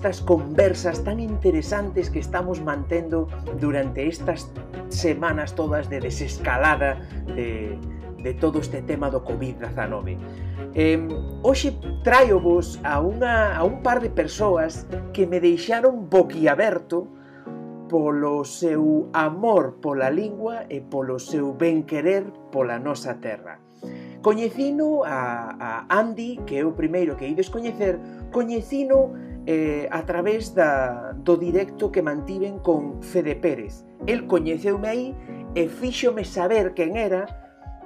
estas conversas tan interesantes que estamos mantendo durante estas semanas todas de desescalada de, de todo este tema do COVID-19. Eh, hoxe traio vos a, unha, a un par de persoas que me deixaron boquiaberto polo seu amor pola lingua e polo seu benquerer pola nosa terra. Coñecino a, a Andy, que é o primeiro que ides coñecer, coñecino eh, a través da, do directo que mantiven con Fede Pérez. El coñeceume aí e fíxome saber quen era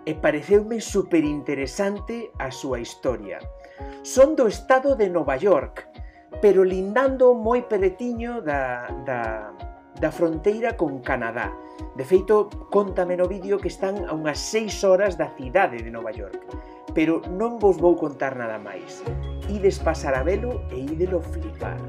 e pareceume superinteresante a súa historia. Son do estado de Nova York, pero lindando moi peretiño da, da, da fronteira con Canadá. De feito, contame no vídeo que están a unhas seis horas da cidade de Nova York pero non vos vou contar nada máis. Ides pasar a velo e ídelo flipar.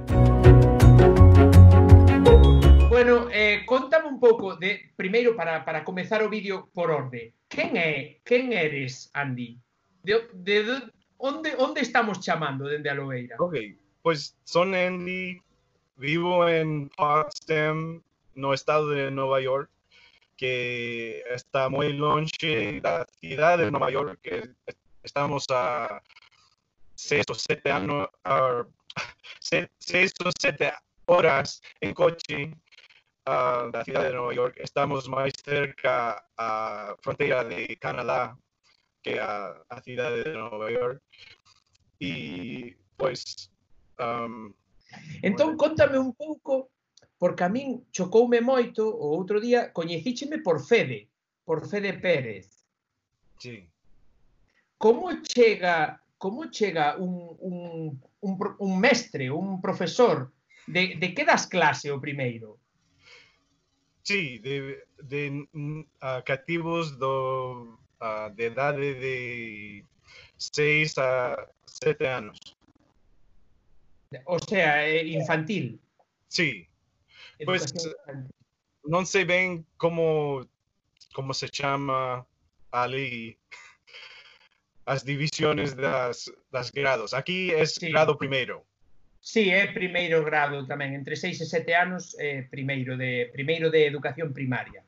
Bueno, eh, contame un pouco de primeiro para, para comezar o vídeo por orde. Quen é? Quen eres, Andy? De, de, de onde onde estamos chamando dende a Loeira? Ok, pois pues, son Andy, vivo en Potsdam, no estado de Nova York que está moi longe da cidade de Nova York, que estamos a seis o siete años, seis o siete horas en coche a la ciudad de Nueva York. Estamos más cerca a frontera de Canadá que a la ciudad de Nueva York. Y pues um, Entón, contame un pouco, porque a min chocoume moito, o outro día coñecícheme por Fede, por Fede Pérez. Sí. Como chega, como chega un, un, un, un mestre, un profesor, de, de que das clase o primeiro? Sí, de, de uh, cativos do, uh, de edade de 6 a 7 anos. O sea, eh, infantil. Sí. Pues no sé bien cómo, cómo se llama ali as divisiones das, das grados. Aquí é sí. grado primeiro. Sí, é primeiro grado tamén, entre 6 e 7 anos, é eh, primeiro de primeiro de educación primaria.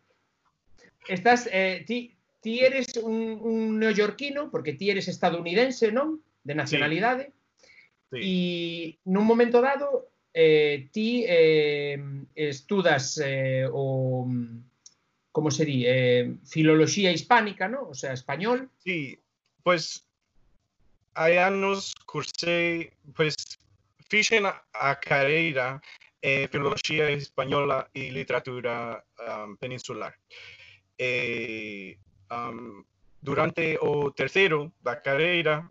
Estás eh ti ti eres un un neoyorquino porque ti eres estadounidense, non? De nacionalidade. Sí. sí. E nun momento dado eh ti eh estudas eh o como se di, eh filoloxía hispánica, non? O sea, español. Sí, pues hai anos cursei, pues fixen a, a carreira eh, filoloxía española e literatura um, peninsular. Eh, um, durante o carreira,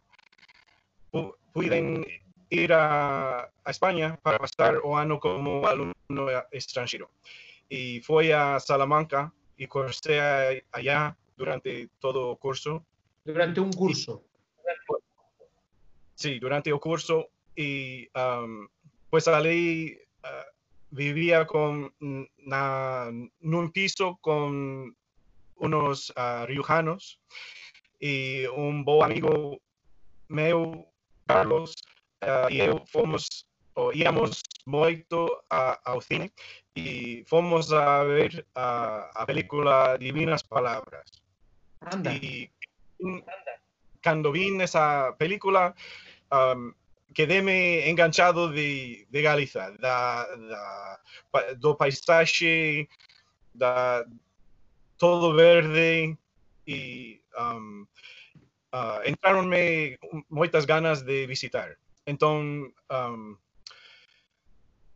pu puiden ir a, España para pasar o ano como alumno extranjero. Y fui a Salamanca y cursé allá durante todo el curso. Durante un curso. Sí, durante el curso. Y um, pues allí uh, vivía con, na, en un piso con unos uh, riojanos y un buen amigo mío, Carlos, uh, e eu fomos, ou íamos moito a, ao cine e fomos a ver a, a película Divinas Palabras. Anda. Cando vi esa película, um, quedeme enganchado de, de Galiza, da, da, do paisaxe, da todo verde e um, uh, entraronme moitas ganas de visitar. Entonces, um,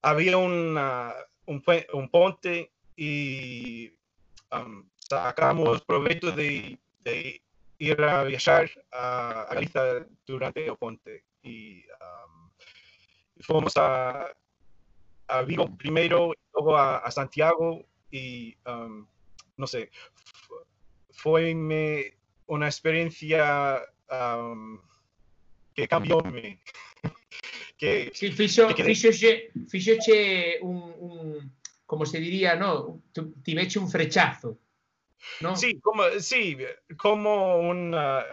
había una, un, un, ponte y um, sacamos provecho de, de, ir a viajar a, a Galicia durante el ponte. Y um, fuimos a, a Vigo primero, luego a, a Santiago y no sé, fue una experiencia que cambió mi, que sí, fixo, que fixoche, fixoche un, un, como se diría, no, tiveche un frechazo. ¿No? Sí, como, sí, como una,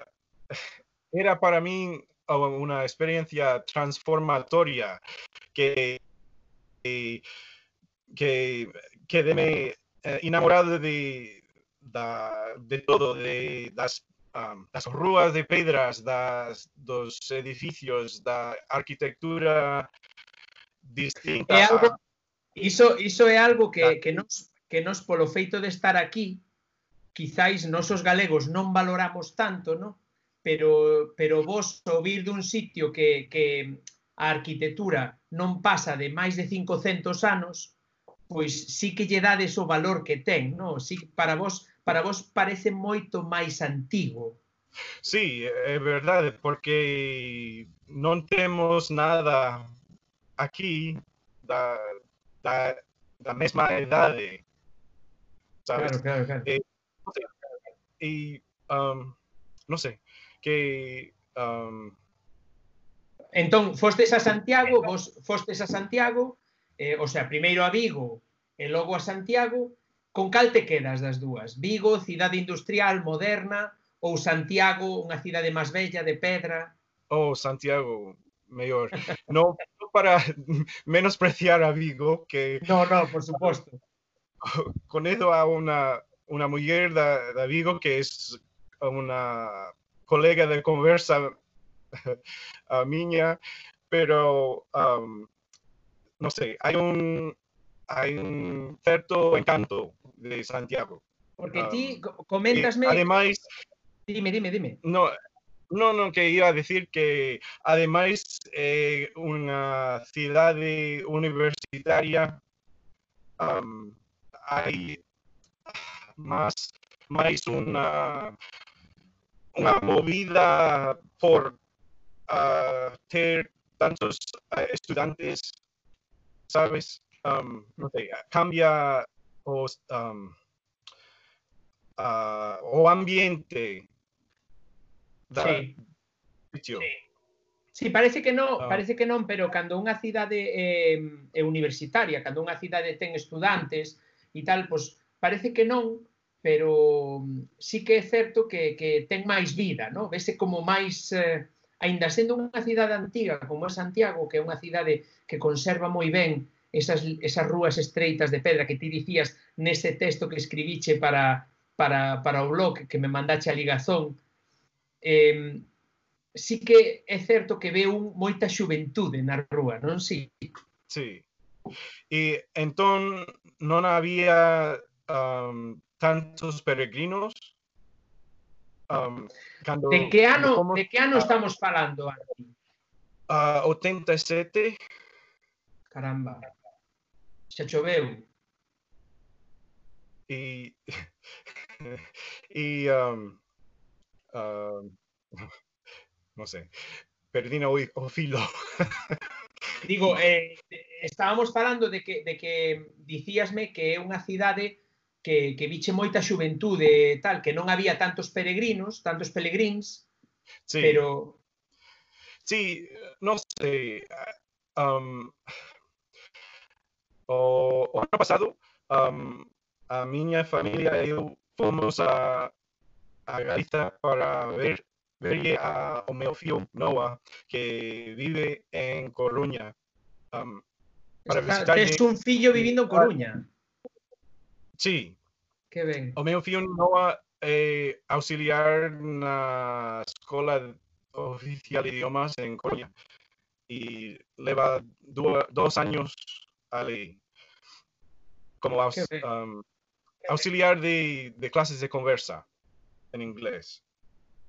era para mí una experiencia transformatoria que, que, que quedé eh, enamorado de, de todo, de las, las ruas de pedras, das, dos edificios, da arquitectura distinta. É algo, iso, iso é algo que, que, nos, que nos, polo feito de estar aquí, quizáis nosos galegos non valoramos tanto, non? Pero, pero vos ouvir vir dun sitio que, que a arquitectura non pasa de máis de 500 anos, pois sí que lle dades o valor que ten, non? Sí, para vos para vos parece moito máis antigo. Sí, é verdade, porque non temos nada aquí da, da, da mesma idade. Sabes? Claro, claro, claro. Eh, E, y um, no sé, que... Um... Entón, fostes a Santiago, vos fostes a Santiago, eh, o sea, primeiro a Vigo e logo a Santiago, con cal te quedas das dúas? Vigo, cidade industrial, moderna, ou Santiago, unha cidade máis bella, de pedra? Oh, Santiago, mellor. no, para menospreciar a Vigo, que... No, no, por suposto. Conedo a unha una mujer de, de Vigo que es una colega de conversa a miña, pero um, no sé, hay un, hay un cierto encanto de Santiago. Porque um, ti comentasme... Ademais... Dime, dime, dime. No, no, no, que iba a decir que ademais eh, unha cidade universitaria um, hai más, más una, una movida por uh, tener tantos uh, estudiantes ¿sabes? Um, no sé, cambia o, um, uh, o ambiente. Sí. sí. Sí, parece que non, ah. parece que non, pero cando unha cidade é, é universitaria, cando unha cidade ten estudantes e tal, pois parece que non, pero mm, sí que é certo que, que ten máis vida, no? vese como máis... Eh, aínda sendo unha cidade antiga como é Santiago, que é unha cidade que conserva moi ben esas, esas rúas estreitas de pedra que ti dicías nese texto que escribiche para, para, para o blog que me mandache a ligazón, eh, sí que é certo que ve un moita xuventude na rúa, non si? Sí. sí. E entón non había um, tantos peregrinos. Um, cando, de que ano, como, de que ano estamos falando, Aquí? Uh, 87. Caramba. Xa choveu. E e um, um uh, non sei, perdín o, o filo. Digo, eh, estábamos falando de que, de que dicíasme que é unha cidade que, que viche moita xuventude e tal, que non había tantos peregrinos, tantos pelegrins, sí. pero... Sí, non sei... Um, o, o ano pasado, um, a miña familia e eu fomos a, a Galiza para ver verlle a, o meu fío Noah que vive en Coruña. Um, para Está. Tes un fillo vivindo en ah, Coruña. Sí, Que ben. O meu fillo Noah é auxiliar na escola oficial de idiomas en Coruña e leva dúa, dos años ali como um, auxiliar de, de clases de conversa en inglés.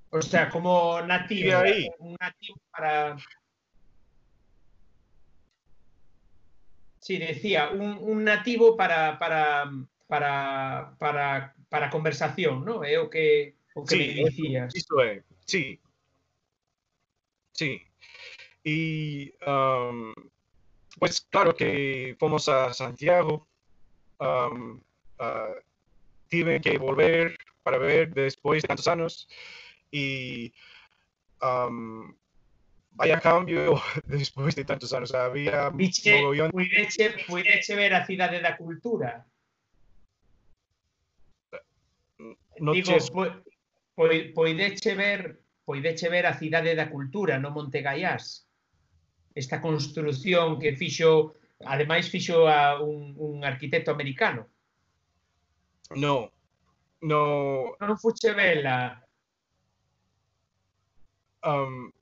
O sea, como nativo, un nativo para... Sí, decía, un, un nativo para, para para, para, para conversación, ¿no? É o que, o que sí, me dicías. Isto é, sí. Sí. E, um, pues claro que fomos a Santiago, um, uh, que volver para ver despois de tantos anos e um, vaya cambio despois de tantos anos. Había Viche, mogollón... puideche, puideche ver a cidade da cultura. noches... Digo, po, poideche ver poideche ver a cidade da cultura no Monte Gaiás. Esta construción que fixo ademais fixo a un, un arquitecto americano. No no. Non fuche vela. Um,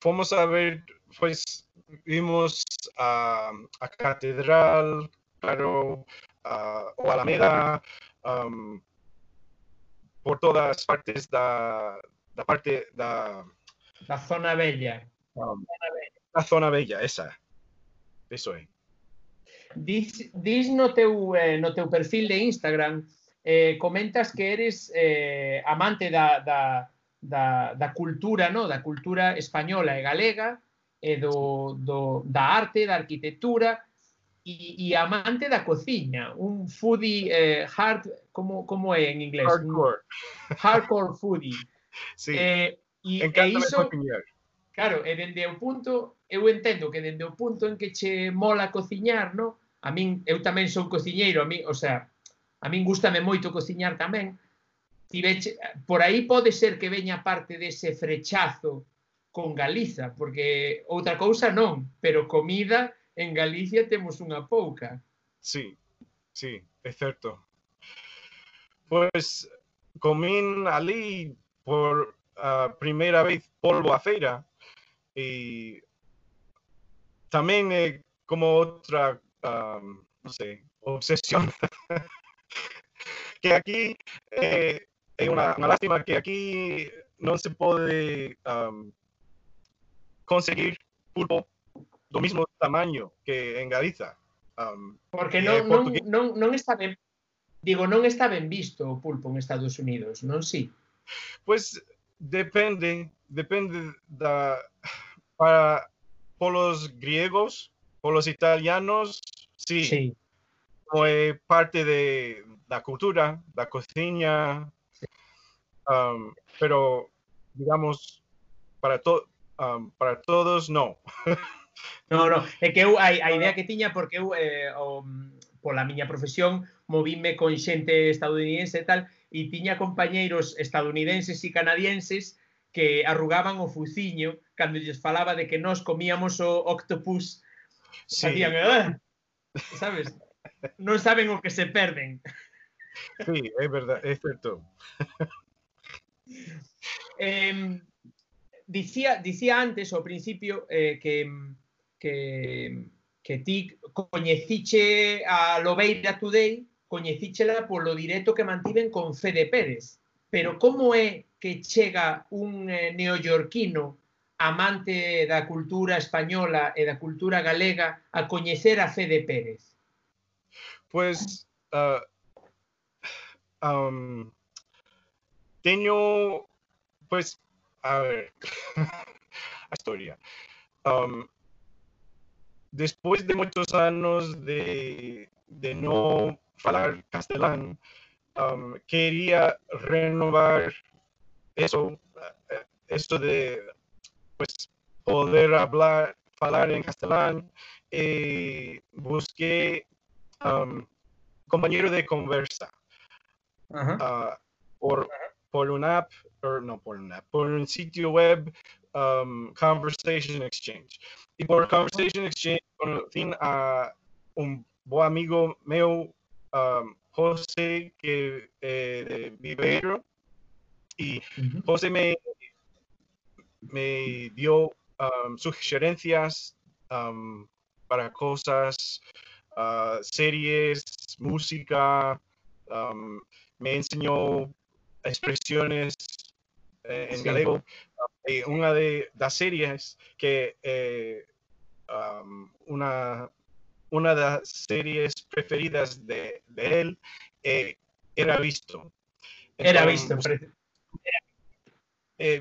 fomos a ver pois vimos a, a catedral claro a, o Alameda um, por todas as partes da, da parte da... Da zona bella. Ah, um, da zona bella, esa. Eso é. Dis, dis no, teu, eh, no teu perfil de Instagram eh, comentas que eres eh, amante da, da, da, da cultura, no? da cultura española e galega, e do, do, da arte, da arquitectura, e, e amante da cociña, un foodie eh, hard, como, como é en inglés? Hardcore. Un, hardcore foodie. Sí. Eh, e, e iso, claro, e dende o punto, eu entendo que dende o punto en que che mola cociñar, no? a min, eu tamén sou cociñeiro, a min, o sea, a min gustame moito cociñar tamén, tiveche, por aí pode ser que veña parte dese frechazo con Galiza, porque outra cousa non, pero comida en Galicia temos unha pouca. Sí, sí, es cierto. Pues comín ali por ah, primeira vez polvo a feira e tamén é como outra, ah, non obsesión. que aquí eh, é unha, unha lástima que aquí non se pode um, conseguir pulpo do mismo tamaño que en Galiza. Um, Porque non, non, non, non está ben Digo, non está ben visto o pulpo en Estados Unidos, non si? Pues depende, depende da para polos griegos, polos italianos, sí, Sí. é parte de da cultura, da cociña, um, pero digamos para to, um, para todos no. No, no, é que eu a, a idea que tiña porque eu eh, o, pola miña profesión movime con xente estadounidense e tal e tiña compañeiros estadounidenses e canadienses que arrugaban o fuciño cando lles falaba de que nós comíamos o octopus. Sí. Facían, ah! sabes? non saben o que se perden. Sí, é verdade, é certo. eh, dicía, dicía antes, ao principio, eh, que que, que ti coñeciche a Lobeira Today, coñecíchela polo directo que mantiven con Fede Pérez. Pero como é que chega un eh, neoyorquino amante da cultura española e da cultura galega a coñecer a Fede Pérez? Pois, pues, uh, um, teño, pois, pues, a ver, a historia. Um, después de muchos años de, de no falar castelán, am, quería renovar eso, eh, esto de, pues, poder hablar, falar en castelán. eh, busqué um, compañero de conversa ah, por, por una app, or no por una app, por un sitio web, um, Conversation Exchange. Y por Conversation Exchange conocí a un buen amigo mío, um, José, que eh, de Viveiro. José me, me dio um, sugerencias um, para cosas, ah, series, música, um, me enseñó expresiones eh, en Sí. galego. Eh, una de las series que eh, um, una, una de las series preferidas de, de él era visto. Era visto.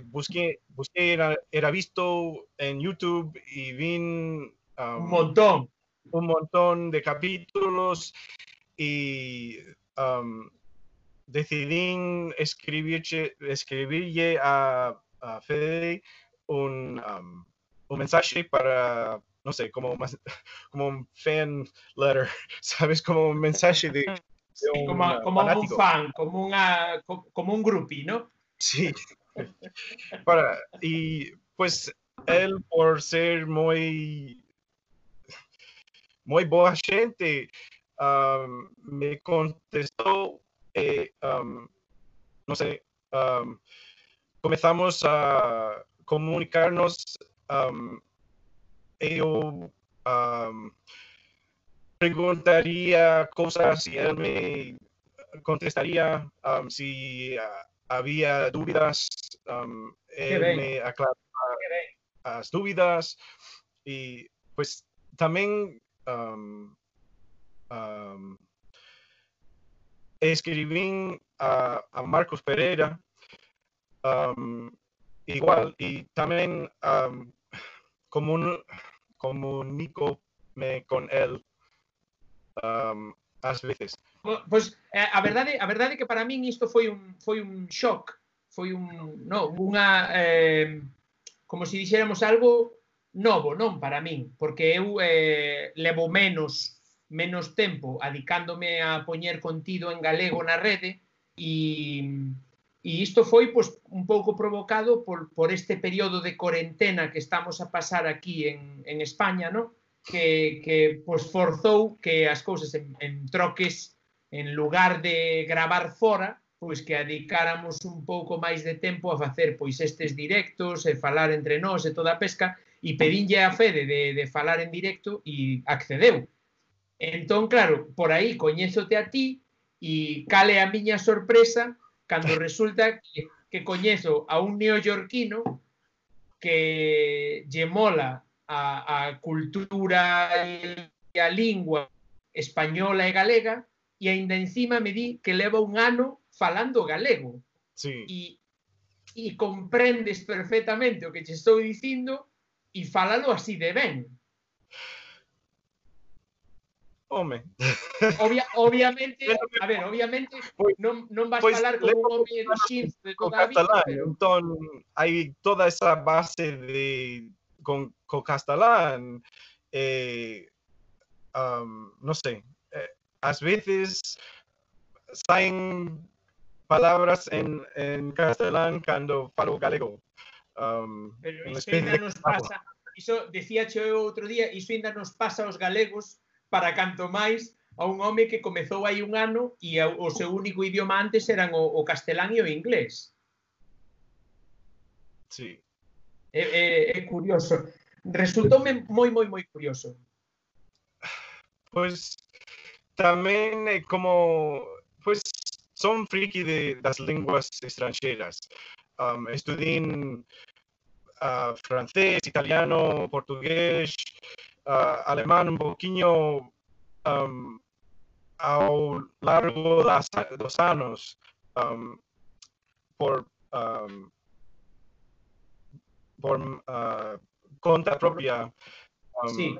busqué, busqué era, era visto en YouTube y vi um, Un montón. un montón de capítulos y um, decidí escribirle, a, a Fede un, um, un mensaje para, no sé, como, más- como un fan letter, ¿sabes? Como un mensaje de, de Sí, un como, como un fan, como, como un grupi, ¿no? Sí, Para, y pues él por ser muy, muy boa gente, um, me contestó, eh, um, no sé, um, comenzamos a comunicarnos. Um, yo um, preguntaría cosas y él me contestaría um, si uh, había dudas. Él me aclaraba las dudas y pues también escribí a, a Marcos Pereira, um, igual, y también um, comun, comunico con él um, ás veces. Pois a verdade, a verdade é que para min isto foi un foi un shock, foi un no, unha eh, como se si dixéramos algo novo, non para min, porque eu eh, levo menos menos tempo adicándome a poñer contido en galego na rede e, e isto foi pois, un pouco provocado por, por este período de corentena que estamos a pasar aquí en, en España, no? que, que pois, forzou que as cousas en, en troques en lugar de gravar fora, pois que adicáramos un pouco máis de tempo a facer pois estes directos e falar entre nós e toda a pesca e pedinlle a Fede de, de falar en directo e accedeu Entón, claro, por aí coñézote a ti e cale a miña sorpresa cando resulta que, que coñezo a un neoyorquino que lle mola a, a cultura e a lingua española e galega e aínda encima me di que leva un ano falando galego. Sí. E, e comprendes perfectamente o que che estou dicindo e falalo así de ben home. Obvia, obviamente, a ver, obviamente pois, non, non vas pois, falar con un home do Xinzo de toda a vida. Catalán, pero... Entón, hai toda esa base de con co castelán eh, um, non sei, eh, ás veces saen palabras en, en castelán cando falo galego. Um, pero iso ainda nos pasa, iso decía eu outro día, iso ainda nos pasa aos galegos para canto máis a un home que comezou hai un ano e o seu único idioma antes eran o, o castelán e o inglés. Sí. É, é, é curioso. Resultoume moi, moi, moi curioso. Pois tamén é como pois son friki de das linguas estranxeiras. Um, estudín uh, ah, francés, italiano, portugués, uh, alemán un poquinho um, ao largo das, dos anos um, por um, por uh, conta propia um, sí.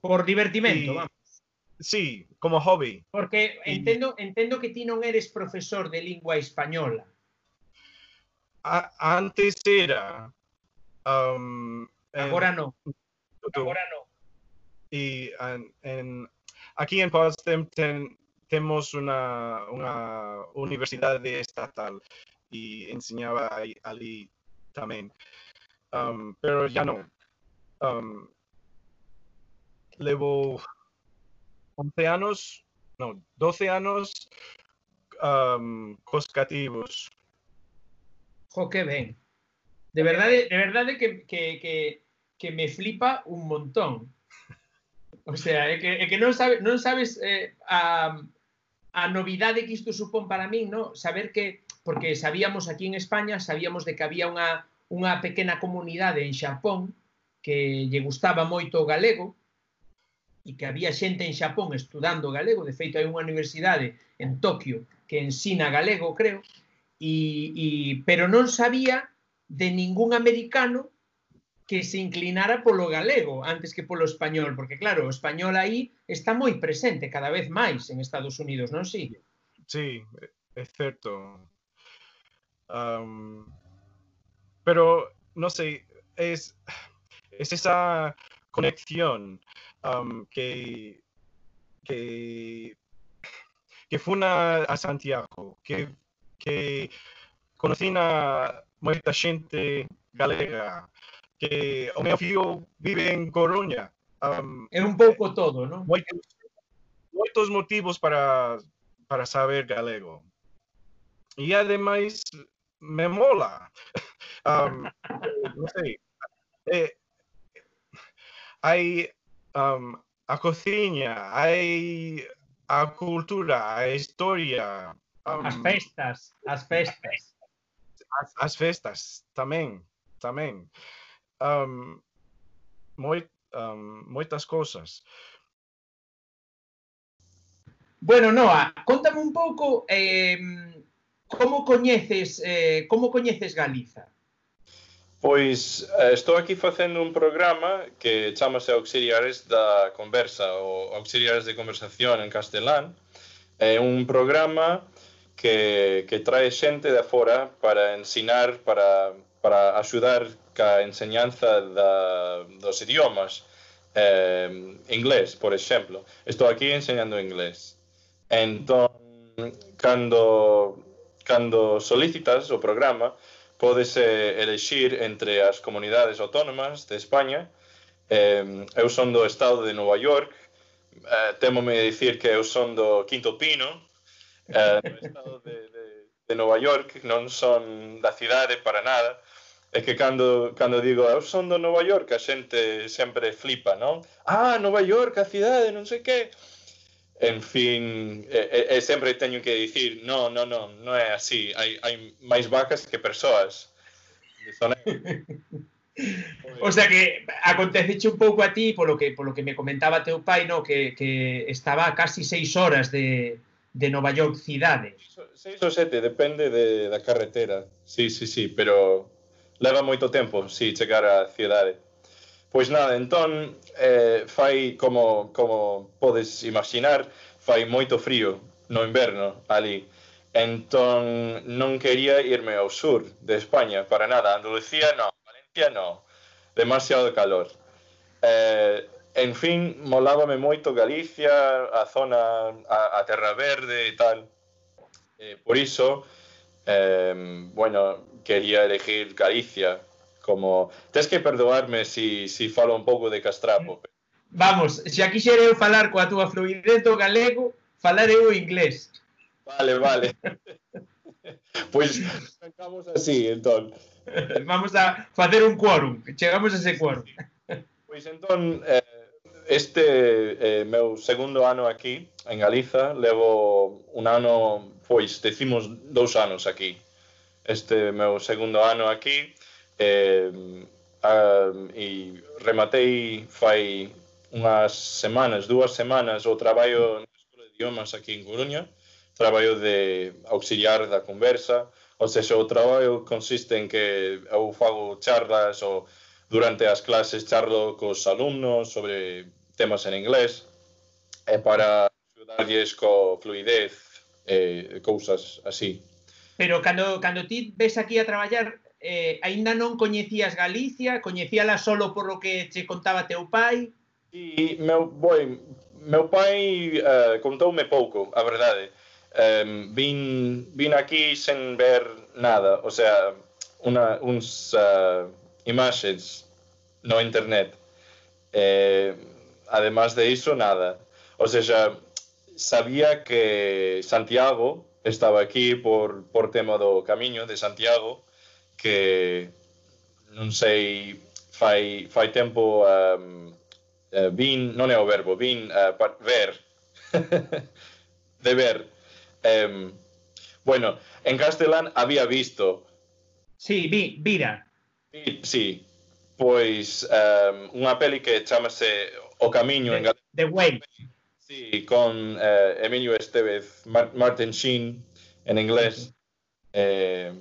por divertimento y, vamos. sí, como hobby. Porque entendo, entendo que ti non eres profesor de lingua española. A, antes era um, agora en, non agora non y aquí en Potsdam ten, tenemos una, una, universidad estatal y enseñaba ahí, allí también. Um, pero ya no. Um, llevo 11 años, no, 12 años um, coscativos. Jo, qué bien. De verdad, de verdad que, que, que, que me flipa un montón. O sea, é que, é que non, sabe, non sabes eh, a, a novidade que isto supón para min, no? saber que, porque sabíamos aquí en España, sabíamos de que había unha, unha pequena comunidade en Xapón que lle gustaba moito o galego e que había xente en Xapón estudando galego, de feito hai unha universidade en Tokio que ensina galego, creo, e, e pero non sabía de ningún americano que se inclinara polo galego antes que polo español, porque claro, o español aí está moi presente cada vez máis en Estados Unidos, non si? Sí, é certo. Um, pero, non sei, es, es esa conexión um, que, que, que fun a, a Santiago, que, que conocín a moita xente galega, que o meu fío vive en Coruña. Um, é un pouco todo, non? Moitos, moitos motivos para, para saber galego. E ademais, me mola. um, non sei. Eh, eh hai um, a cociña, hai a cultura, a historia. Um, as festas, as festas. As, as festas, tamén, tamén um, moi, um, moitas cousas. Bueno, Noa, contame un pouco eh, como coñeces eh, como coñeces Galiza? Pois eh, estou aquí facendo un programa que chamase Auxiliares da Conversa ou Auxiliares de Conversación en castelán. É un programa que, que trae xente de fora para ensinar, para, para axudar ca enseñanza da, dos idiomas eh, inglés, por exemplo. Estou aquí enseñando inglés. Entón, cando, cando solicitas o programa, podes eh, elexir entre as comunidades autónomas de España. Eh, eu son do estado de Nova York, eh, temome dicir que eu son do Quinto Pino, eh, do estado de, de, de Nova York, non son da cidade para nada, É que cando, cando digo, eu son do Nova York, a xente sempre flipa, non? Ah, Nova York, a cidade, non sei que. En fin, eh, eh, eh, e, e, e sempre teño que dicir, non, non, non, non é así. Hai, hai máis vacas que persoas. o sea que aconteceche un pouco a ti polo que polo que me comentaba teu pai, no, que, que estaba a casi seis horas de, de Nova York cidade. Seis ou sete, depende de, da carretera. Sí, sí, sí, pero leva moito tempo si chegar á cidade. Pois nada, entón eh, fai como, como podes imaginar, fai moito frío no inverno ali. Entón non quería irme ao sur de España para nada. Andalucía no. Valencia no. Demasiado calor. Eh, en fin, molábame moito Galicia, a zona, a, a Terra Verde e tal. Eh, por iso, eh, bueno, quería elegir Galicia como tens que perdoarme si, si falo un pouco de Castrapo Vamos, se aquí eu falar coa túa fluidez do galego falar eu inglés. Vale, vale. Pois pues, arrancamos así, entón. Vamos a facer un quórum chegamos a ese quórum. Pois pues, entón eh, este eh, meu segundo ano aquí en Galiza levo un ano, pois decimos dous anos aquí este meu segundo ano aquí eh, a, e rematei fai unhas semanas, dúas semanas o traballo na Escola de Idiomas aquí en Coruña, traballo de auxiliar da conversa, ou seja, o traballo consiste en que eu fago charlas ou durante as clases charlo cos alumnos sobre temas en inglés e para ajudarlles co fluidez e cousas así. Pero cando, cando ti ves aquí a traballar, eh, aínda non coñecías Galicia, coñecíala solo por lo que che contaba teu pai? E meu, boi, meu pai uh, contoume pouco, a verdade. Um, vin, vin aquí sen ver nada, o sea, una, uns eh, uh, imaxes no internet. Eh, además de iso, nada. O sea, sabía que Santiago estaba aquí por, por tema do camiño de Santiago que non sei fai, fai tempo um, uh, vin, non é o verbo, vin eh, uh, par, ver de ver. Um, bueno, en castelán había visto. Sí, vi, vira. Si, sí. Pois um, unha peli que chamase O Camiño The, en galego. The Way. Sí, con eh, Emilio Estevez, Martin Sheen, en inglés. Eh,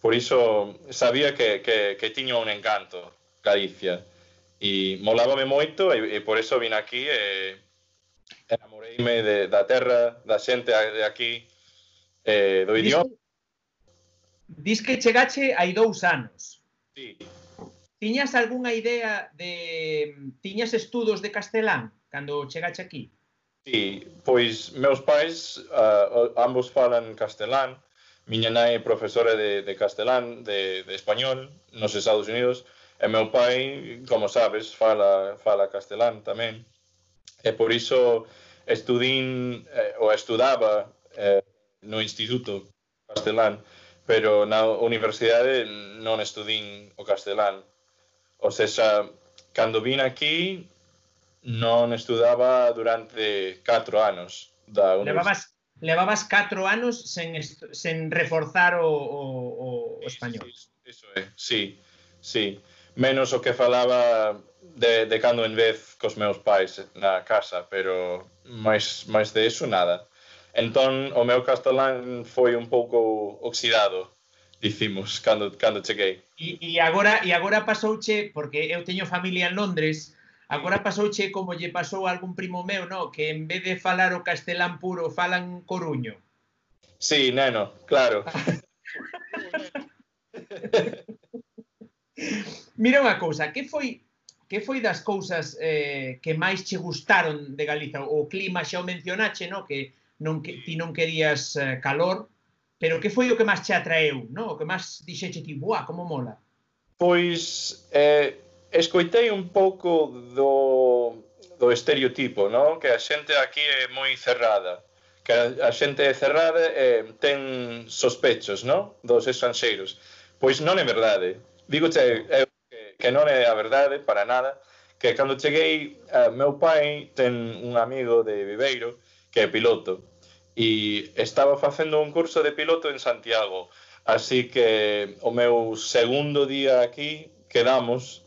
por iso sabía que, que, que tiña un encanto Galicia. E molábame moito e, e por eso vin aquí e enamoreime de, da terra, da xente de aquí, eh, do idioma. Dis que chegache hai dous anos. Sí. Tiñas algunha idea de... Tiñas estudos de castelán cando chegache aquí? Sí, pois meus pais uh, ambos falan castelán, miña nai é profesora de, de castelán, de, de español, nos Estados Unidos, e meu pai, como sabes, fala, fala castelán tamén. E por iso estudín, eh, ou estudaba eh, no instituto castelán, pero na universidade non estudín o castelán. Ou sea, cando vin aquí, non estudaba durante 4 anos da universidade. Levabas, levabas 4 anos sen, sen reforzar o, o, o español. Sí, eso é, sí, sí. Menos o que falaba de, de cando en vez cos meus pais na casa, pero máis, máis de iso nada. Entón, o meu castelán foi un pouco oxidado, dicimos, cando, cando cheguei. E, e agora, e agora pasouche, porque eu teño familia en Londres, Agora pasouche como lle pasou a algún primo meu, no? que en vez de falar o castelán puro falan coruño. Sí, neno, claro. Mira unha cousa, que foi que foi das cousas eh, que máis che gustaron de Galiza? O clima xa o mencionache, no? que non que, ti non querías eh, calor, pero que foi o que máis che atraeu, no? o que máis dixeche ti, buah, como mola? Pois, eh, escoitei un pouco do, do estereotipo, non? Que a xente aquí é moi cerrada. Que a, a xente é cerrada e ten sospechos, non? Dos estranxeiros. Pois non é verdade. Digo che, eu, que, que non é a verdade para nada, que cando cheguei, uh, meu pai ten un amigo de Viveiro que é piloto e estaba facendo un curso de piloto en Santiago. Así que o meu segundo día aquí quedamos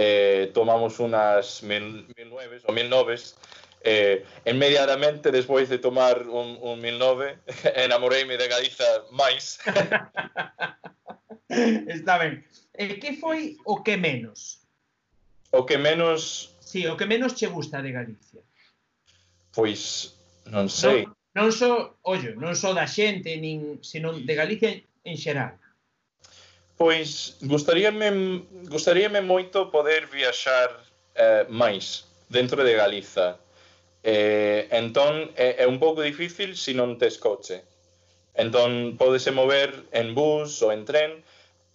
eh, tomamos unas mil, mil nueves ou mil noves, eh, inmediatamente despois de tomar un, un mil nove, enamoreime de Galiza máis. Está ben. E que foi o que menos? O que menos... Sí, o que menos che gusta de Galicia. Pois, non sei. Non, non so, ollo, non so da xente, nin, senón de Galicia en xeral. Pois gustaríame, gustaríame moito poder viaxar eh, máis dentro de Galiza. Eh, entón, é, é un pouco difícil se non tes coche. Entón, podese mover en bus ou en tren,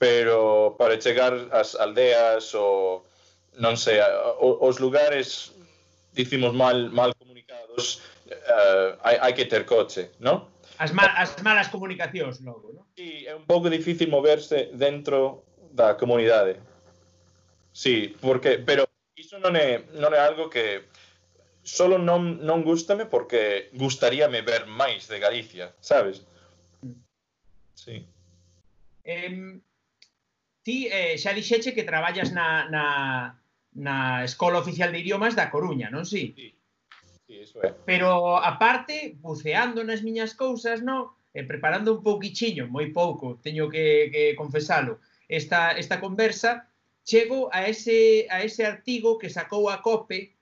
pero para chegar ás aldeas ou, non sei, os lugares, dicimos, mal, mal comunicados, eh, hai, hai que ter coche, non? As, mal, as malas comunicacións logo, non? Sí, é un pouco difícil moverse dentro da comunidade. Sí, porque pero iso non é non é algo que solo non non gustame porque gustaríame ver máis de Galicia, sabes? Sí. Eh, ti eh, xa dixeche que traballas na, na, na Escola Oficial de Idiomas da Coruña, non si? Sí? sí. Eso é. Pero, aparte, buceando nas miñas cousas, non? E preparando un pouquichiño, moi pouco, teño que, que confesalo, esta, esta conversa, chego a ese, a ese artigo que sacou a COPE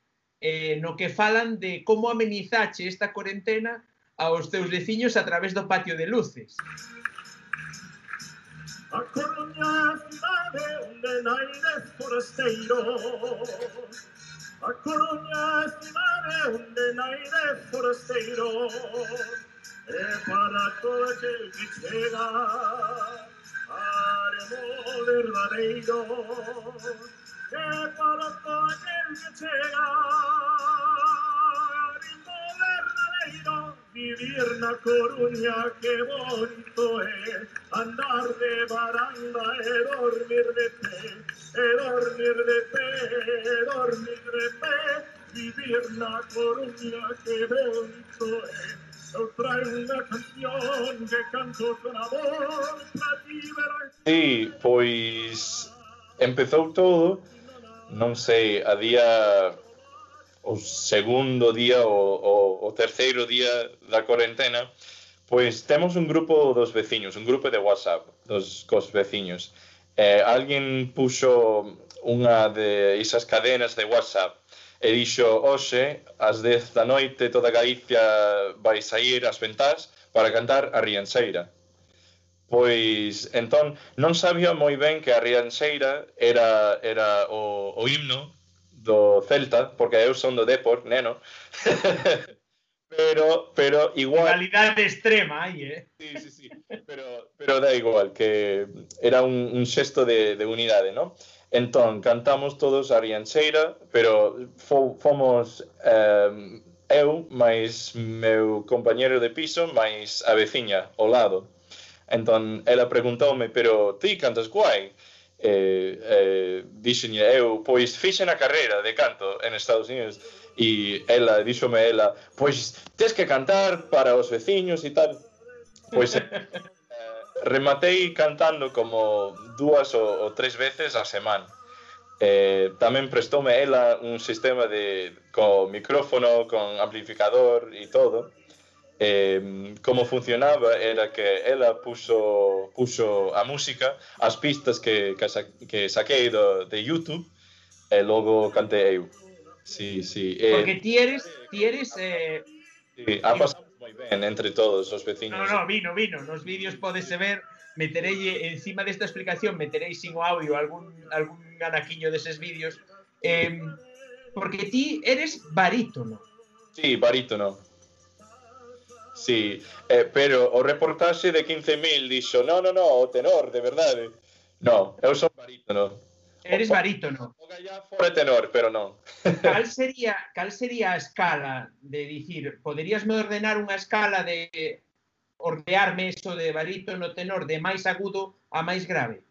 eh, no que falan de como amenizache esta cuarentena aos teus veciños a través do patio de luces. A Coruña, cidade onde naires forasteiros La coruña es mi del aire forastero, es para todo aquel que llega, haremos verdadero, es eh, para todo aquel que llega, haremos verdadero. Vivir na Coruña que bonito é Andar de baranda e dormir de pé e dormir de pé, e dormir de pé, vivir na Coruña que bonito é. Eu traio unha canción que canto con amor para ti. Sí, pois empezou todo, non sei, a día o segundo día o, o, o terceiro día da cuarentena, pois temos un grupo dos veciños, un grupo de WhatsApp dos cos veciños. Eh, alguén puxo unha de esas cadenas de WhatsApp e dixo, hoxe, ás 10 da noite, toda Galicia vai sair ás ventás para cantar a Rianxeira. Pois, entón, non sabía moi ben que a Rianxeira era, era o, o himno do Celta, porque eu son do Depor, neno. pero, pero igual... Calidade extrema aí, eh? Sí, sí, sí. Pero, pero da igual, que era un, un xesto de, de unidade, non? Entón, cantamos todos a Rianxeira, pero fo, fomos eh, eu, máis meu compañero de piso, máis a veciña, ao lado. Entón, ela preguntoume, pero ti cantas guai? eh, eh, dixenlle eh, eu, pois fixen a carreira de canto en Estados Unidos e ela, díxome ela, pois tes que cantar para os veciños e tal. Pois eh, rematei cantando como dúas ou, ou tres veces a semana. Eh, tamén prestoume ela un sistema de co micrófono, con amplificador e todo eh, como funcionaba era que ela puxo, puxo a música, as pistas que, que, sa, que saquei do, de YouTube, e logo cantei eu. Sí, sí. Eh, Porque ti eres, ti eres... Eh... Sí, ha pasado moi ben entre todos os veciños. No, no, vino, vino. Nos vídeos podese ver, meterei encima desta explicación, meterei sin o audio algún, algún anaquiño deses vídeos. Eh, porque ti eres barítono. Sí, barítono. Sí, eh, pero o reportaxe de 15.000 dixo, no, no, no, o tenor, de verdade. No, eu son barítono. Eres barítono. O gallafo é tenor, pero non. Cal sería, cal sería a escala de dicir, poderíasme ordenar unha escala de ordearme eso de barítono tenor de máis agudo a máis grave?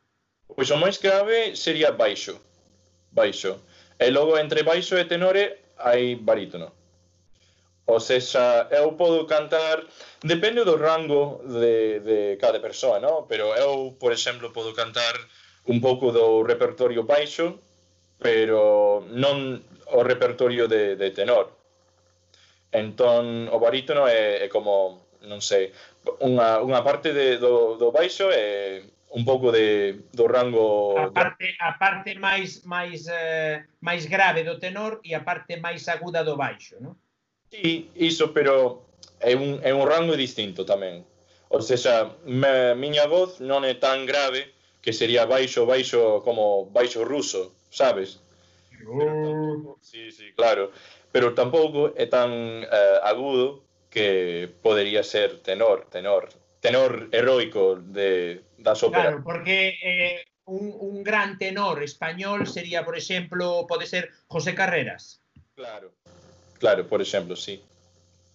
Pois o máis grave sería baixo. Baixo. E logo entre baixo e tenore hai barítono. Pois o sexa, eu podo cantar, depende do rango de, de cada persoa, no? pero eu, por exemplo, podo cantar un pouco do repertorio baixo, pero non o repertorio de, de tenor. Entón, o barítono é, é como, non sei, unha, unha parte de, do, do baixo é un pouco de, do rango... A parte, a parte máis, máis, eh, máis grave do tenor e a parte máis aguda do baixo, non? Sí, iso, pero é un, é un rango distinto tamén. Ou seja, me, miña voz non é tan grave que sería baixo, baixo, como baixo ruso, sabes? Oh. Pero, sí, sí, claro. Pero tampouco é tan eh, agudo que podería ser tenor, tenor, tenor heroico de das óperas. Claro, porque eh, un, un gran tenor español sería, por exemplo, pode ser José Carreras. Claro. Claro, por exemplo, sí.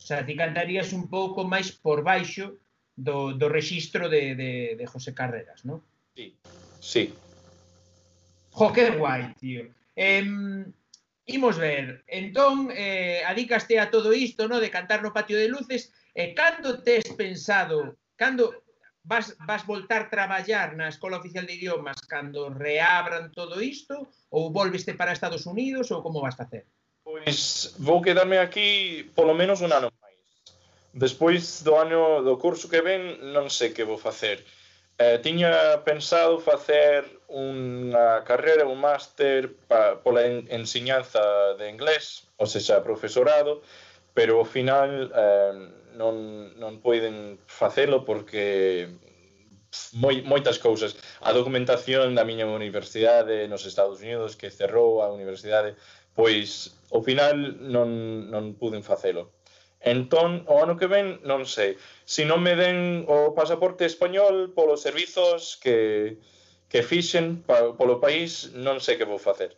Xa ti cantarías un pouco máis por baixo do, do rexistro de, de, de José Carreras, non? Sí, sí. Jo, que guai, tío. Eh, imos ver. Entón, eh, adicaste a todo isto, no, de cantar no patio de luces, e eh, cando tes pensado, cando vas, vas voltar traballar na Escola Oficial de Idiomas cando reabran todo isto, ou volveste para Estados Unidos, ou como vas facer? Pois vou quedarme aquí polo menos un ano máis. Despois do ano do curso que ven non sei que vou facer. Eh, tiña pensado facer unha carreira, un máster pa, pola en, enseñanza de inglés, ou seja, profesorado, pero ao final eh, non, non poiden facelo porque moi, moitas cousas. A documentación da miña universidade nos Estados Unidos que cerrou a universidade, pois ao final non, non puden facelo. Entón, o ano que ven, non sei. Se non me den o pasaporte español polos servizos que, que fixen pa, polo país, non sei que vou facer.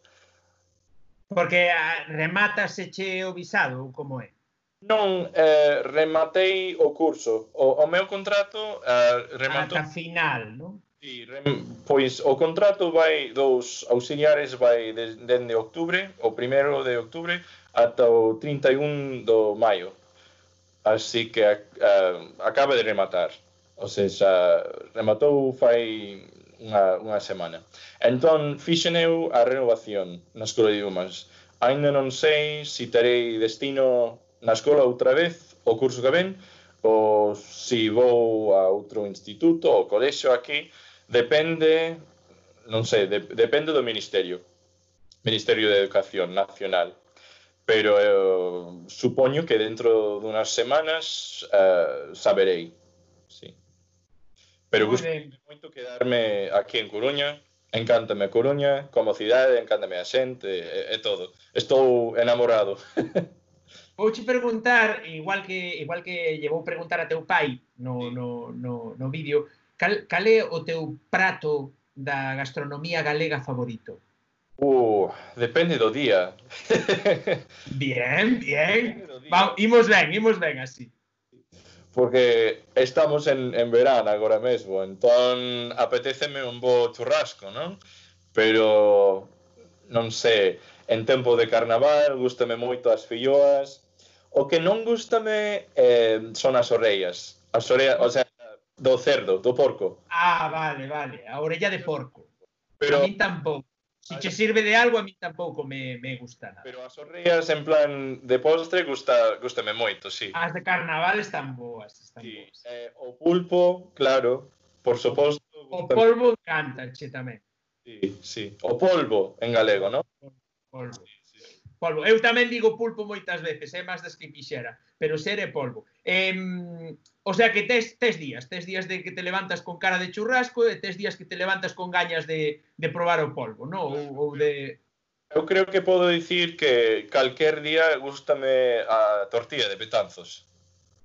Porque ah, remata che o visado, ou como é? Non eh, rematei o curso. O, o meu contrato eh, rematou... Ata final, non? Sí, rem... pois o contrato vai dos auxiliares vai desde de octubre, o primeiro de octubre ata o 31 do maio. Así que uh, acaba de rematar. Ou seja, rematou fai unha, unha semana. Entón, fixen eu a renovación na Escola de Idiomas. Ainda non sei se terei destino na escola outra vez o curso que ven, ou se vou a outro instituto ou colexo aquí, depende, non sei, de, depende do Ministerio, Ministerio de Educación Nacional. Pero eu, supoño que dentro dunhas semanas uh, saberei. Sí. Pero gustei moito quedarme aquí en Coruña, encántame Coruña, como cidade, encántame a xente, e, e todo. Estou enamorado. Vouche preguntar, igual que igual que llevou preguntar a teu pai no, no, no, no vídeo, cal, cal é o teu prato da gastronomía galega favorito? Uh, depende do día. bien, bien. Vamos, imos ben, imos ben así. Porque estamos en, en verán agora mesmo, entón apetéceme un bo churrasco, non? Pero, non sei, en tempo de carnaval, gustame moito as filloas, O que non gustame eh, son as orellas. As orellas, o sea, do cerdo, do porco. Ah, vale, vale. A orella de porco. Pero... A mí tampouco. Se si che sirve de algo, a mí tampouco me, me gusta nada. Pero as orellas en plan de postre gusta, gustame moito, sí. As de carnaval están boas. Están sí. boas. Eh, o pulpo, claro, por suposto. O polvo encanta, che, tamén. Sí, sí. O polvo en galego, non? Polvo. Sí polvo. Eu tamén digo pulpo moitas veces, é eh, máis das que quixera, pero ser é polvo. Eh, o sea que tes, tes días, tes días de que te levantas con cara de churrasco e tes días que te levantas con gañas de, de probar o polvo, no? Ou, ou de... Eu creo que podo dicir que calquer día gustame a tortilla de petanzos.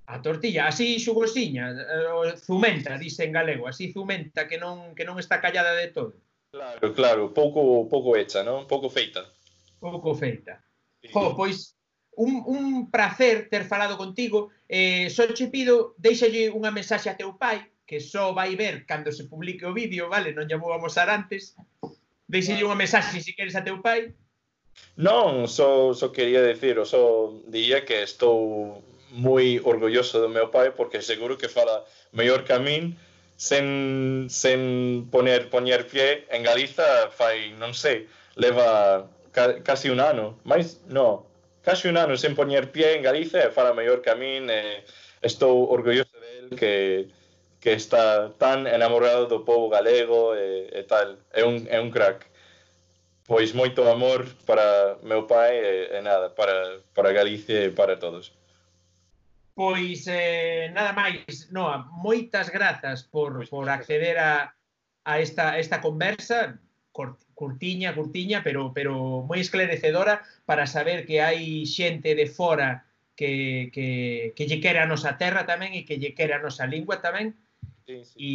A tortilla, así xugosiña, eh, zumenta, dice en galego, así zumenta que non que non está callada de todo. Claro, claro, pouco pouco hecha, non? Pouco feita. Pouco feita. Jo, pois un, un placer ter falado contigo. Eh, só che pido, deixalle unha mensaxe a teu pai, que só vai ver cando se publique o vídeo, vale? Non lle vou amosar antes. Deixalle unha mensaxe, se queres, a teu pai. Non, só, só quería decir, só diría que estou moi orgulloso do meu pai porque seguro que fala mellor que a min sen, sen poner, poñer pie en Galiza fai, non sei, leva ca, casi un ano, máis, no, casi un ano sen poñer pie en Galicia e fala mellor que a min e estou orgulloso del que, que está tan enamorado do povo galego e, e tal. É un, é un crack. Pois moito amor para meu pai e, e nada, para, para Galicia e para todos. Pois eh, nada máis, Noa, moitas grazas por, por acceder a, a esta, esta conversa curtiña, curtiña, pero, pero moi esclarecedora para saber que hai xente de fora que, que, que lle quere a nosa terra tamén e que lle quere a nosa lingua tamén. Sí, sí. E,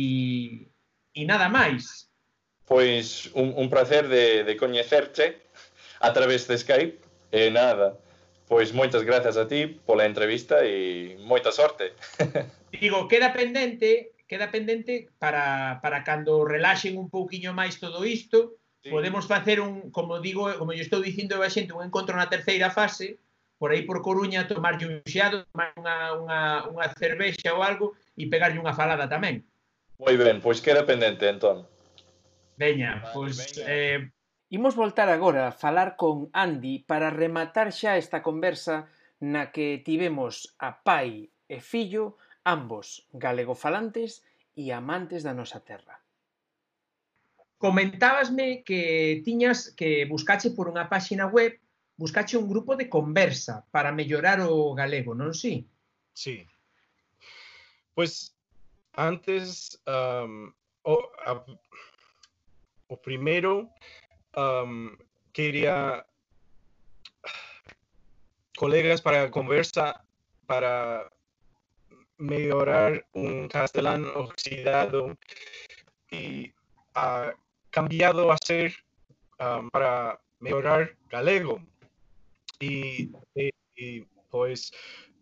e nada máis. Pois un, un placer de, de coñecerche a través de Skype. E nada, pois moitas grazas a ti pola entrevista e moita sorte. Digo, queda pendente queda pendente para, para cando relaxen un pouquiño máis todo isto, sí. podemos facer un, como digo, como yo estou dicindo a xente, un encontro na terceira fase, por aí por Coruña, tomarlle un xeado, tomar unha, unha, unha cervexa ou algo e pegarlle unha falada tamén. Moi ben, pois queda pendente, entón. Veña, vale, pois... Veña. Eh... Imos voltar agora a falar con Andy para rematar xa esta conversa na que tivemos a pai e fillo ambos galegofalantes e amantes da nosa terra. Comentábasme que tiñas que buscache por unha páxina web, buscache un grupo de conversa para mellorar o galego, non si? Sí. Pois antes um, o, a, o primeiro um, quería colegas para conversa para mejorar un castellano oxidado y ha cambiado a ser am, para mejorar galego. Y, y, pues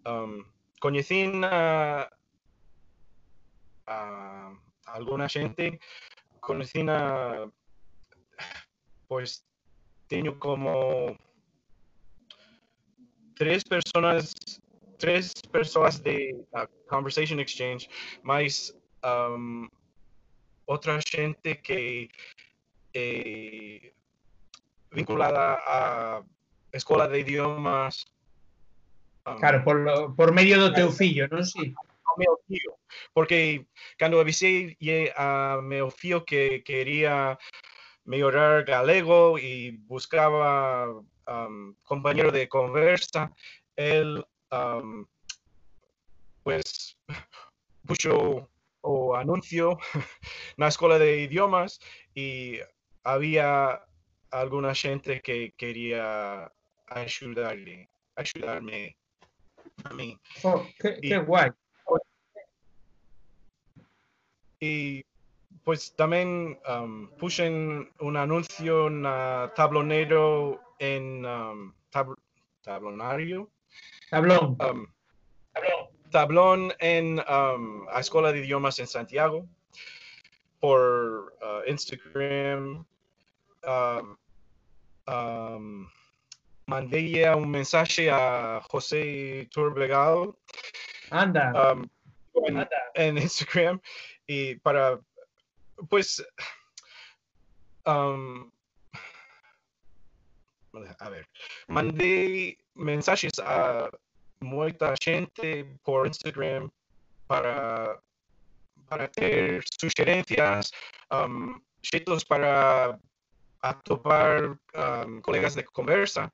um, conocí a, a alguna gente, conocí a, pues tengo como tres personas, tres personas de uh, Conversation Exchange, más um, otra gente que eh, vinculada a escuela de idiomas. um, Claro, por, lo- por medio do teu fillo, non meu tío, porque cuando avisé ye- a mi tío que quería mejorar galego y buscaba um, compañero de conversa, él um, pues puso o anuncio en la escuela de idiomas y había alguna gente que quería ayudarle, ayudarme. a mí. Oh, qué, Y- qué guay. Y pues también um, puse un anuncio en ah, tablonero en um, tab- tablonario, Tablón. um, tablón en um, la Escuela de Idiomas en Santiago por uh, Instagram. Um, um, mandé ya un mensaje a José Turbegal Anda. en, anda. en Instagram y para pues a ver mandé mensajes a mucha gente por Instagram para para tener sugerencias um, para atopar um, colegas de conversa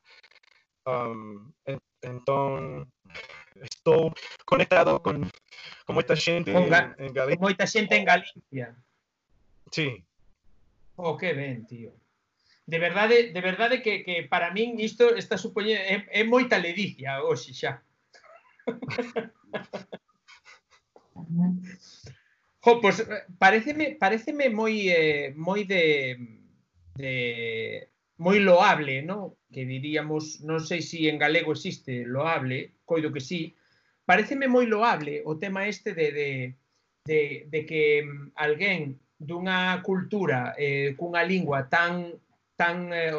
um, en- entonces estoy conectado con, con mucha gente Con en, Ga- en Con Galicia. moita xente en Galicia. Sí, Oh, que ben, tío. de verdade, de verdade que, que para min isto está supoñe é, é moita ledicia hoxe xa. jo, pois eh, pareceme pareceme moi eh, moi de de moi loable, no? Que diríamos, non sei se si en galego existe loable, coido que sí. Pareceme moi loable o tema este de de de, de que mm, alguén dunha cultura eh, cunha lingua tan tan, eh,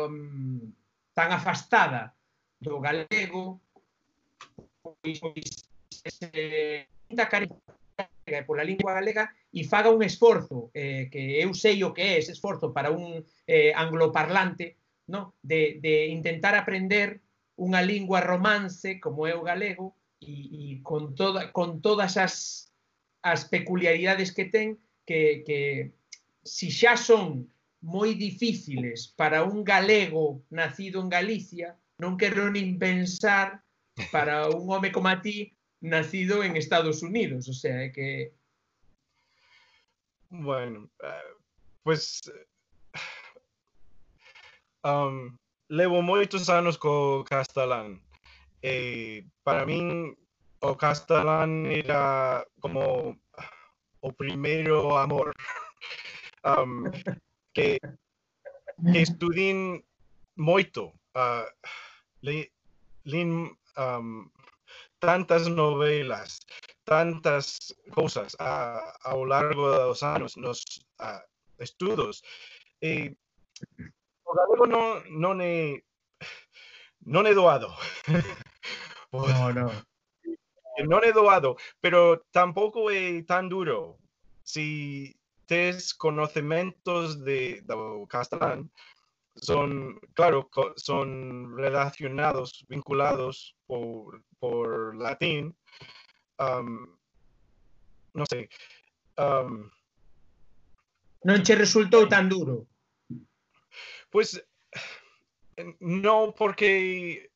tan afastada do galego, pois, pois se da galega pola lingua galega e faga un esforzo, eh, que eu sei o que é ese esforzo para un eh, angloparlante, no? de, de intentar aprender unha lingua romance como é o galego e, e con, toda, con todas as, as peculiaridades que ten que, que si xa son moi difíciles para un galego nacido en Galicia, non quero nin pensar para un home como a ti nacido en Estados Unidos, o sea, é que Bueno, eh, pues um, levo moitos anos co castelán. E para min o castelán era como o primeiro amor. Um, que, que estudien moito. Uh, le, um, tantas novelas, tantas cosas a, a, lo largo de los años, los ah, uh, estudos. Y por algo no, no, ne, no he doado. no, no. No he doado, pero tampoco es tan duro. Si conocimientos de do castelán, son, claro, son relacionados, vinculados por, por latín. um, no sé. um, Non che resultou tan duro. Pues no, porque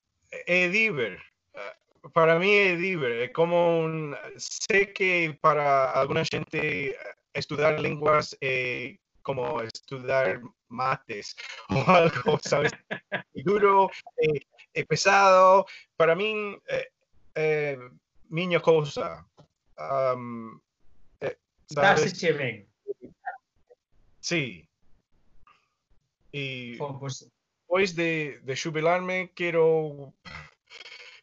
es diver. Eh, Para mí es diver. Es como un, sé que para alguna gente eh, estudiar lenguas es como estudiar mates o algo, ¿sabes? Y duro, eh, es pesado. Para mí, eh, eh, miña cosa. Eh, ¿sabes? Sí. Y Oh, pues, después de, de jubilarme, quiero,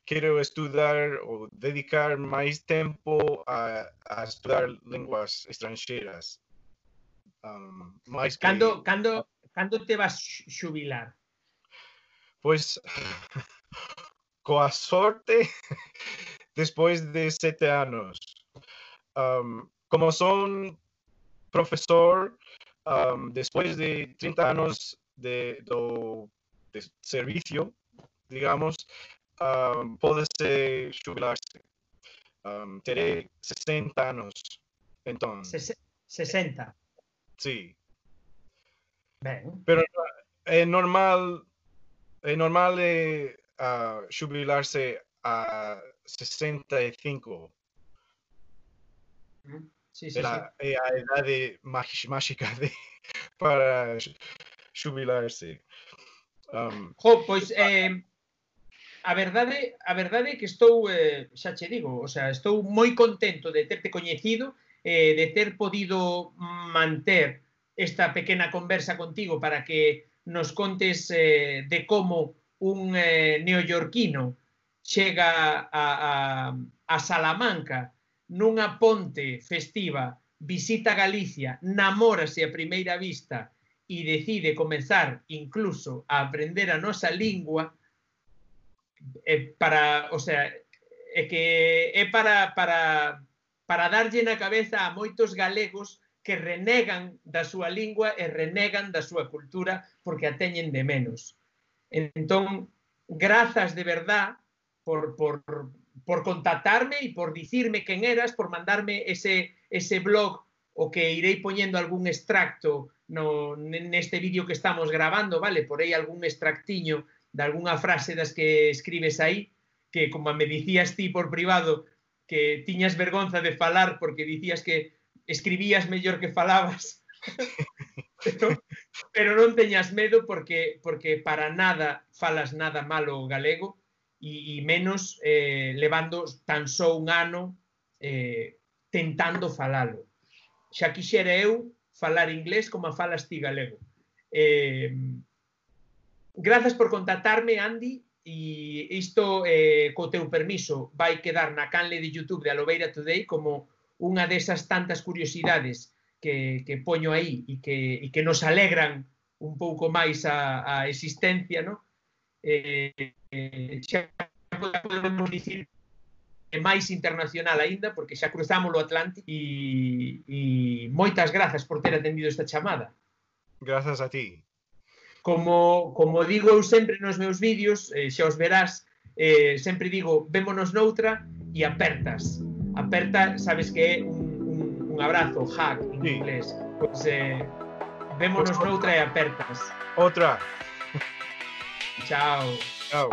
quiero estudiar o dedicar más tiempo a, a estudiar lenguas extranjeras. Um, más que- cando, cando, cando te vas xu- xubilar? Pues, con la suerte, después de siete años. Um, como son profesor, um, después de 30 años de, do- de servicio, digamos, um, pode-se. Um, terei 60 anos, então. 60? Sim. Bem. Pero é normal, é normal eh, é, uh, jubilar-se a 65. Sí, sí, la, sí. la, edad mágica de, para jubilarse. Um, oh, pues eh, a verdade, a verdade é que estou, eh, xa che digo, o sea, estou moi contento de terte coñecido, eh, de ter podido manter esta pequena conversa contigo para que nos contes eh, de como un eh, neoyorquino chega a, a, a Salamanca nunha ponte festiva, visita Galicia, namórase a primeira vista e decide comenzar incluso a aprender a nosa lingua, é para, o sea, é que é para, para, para darlle na cabeza a moitos galegos que renegan da súa lingua e renegan da súa cultura porque a teñen de menos. Entón, grazas de verdad por, por, por contactarme e por dicirme quen eras, por mandarme ese, ese blog o que irei poñendo algún extracto no, neste vídeo que estamos grabando, vale? Por aí algún extractiño de algunha frase das que escribes aí, que como me dicías ti por privado, que tiñas vergonza de falar porque dicías que escribías mellor que falabas. pero, pero non teñas medo porque porque para nada falas nada malo o galego e, e menos eh, levando tan só un ano eh, tentando falalo. Xa quixera eu falar inglés como falas ti galego. Eh, Grazas por contactarme, Andy, e isto, eh, co teu permiso, vai quedar na canle de YouTube de Alobeira Today como unha desas tantas curiosidades que, que poño aí e que, e que nos alegran un pouco máis a, a existencia, no? Eh, xa podemos dicir é máis internacional aínda porque xa cruzamos o Atlántico e, e moitas grazas por ter atendido esta chamada. Grazas a ti. Como, como digo eu sempre nos meus vídeos, eh, xa os verás, eh, sempre digo, vémonos noutra e apertas. Aperta, sabes que é un, un, un abrazo, hack, en sí. inglés. Pois, eh, vémonos pues, noutra e apertas. Outra. Chao. Chao.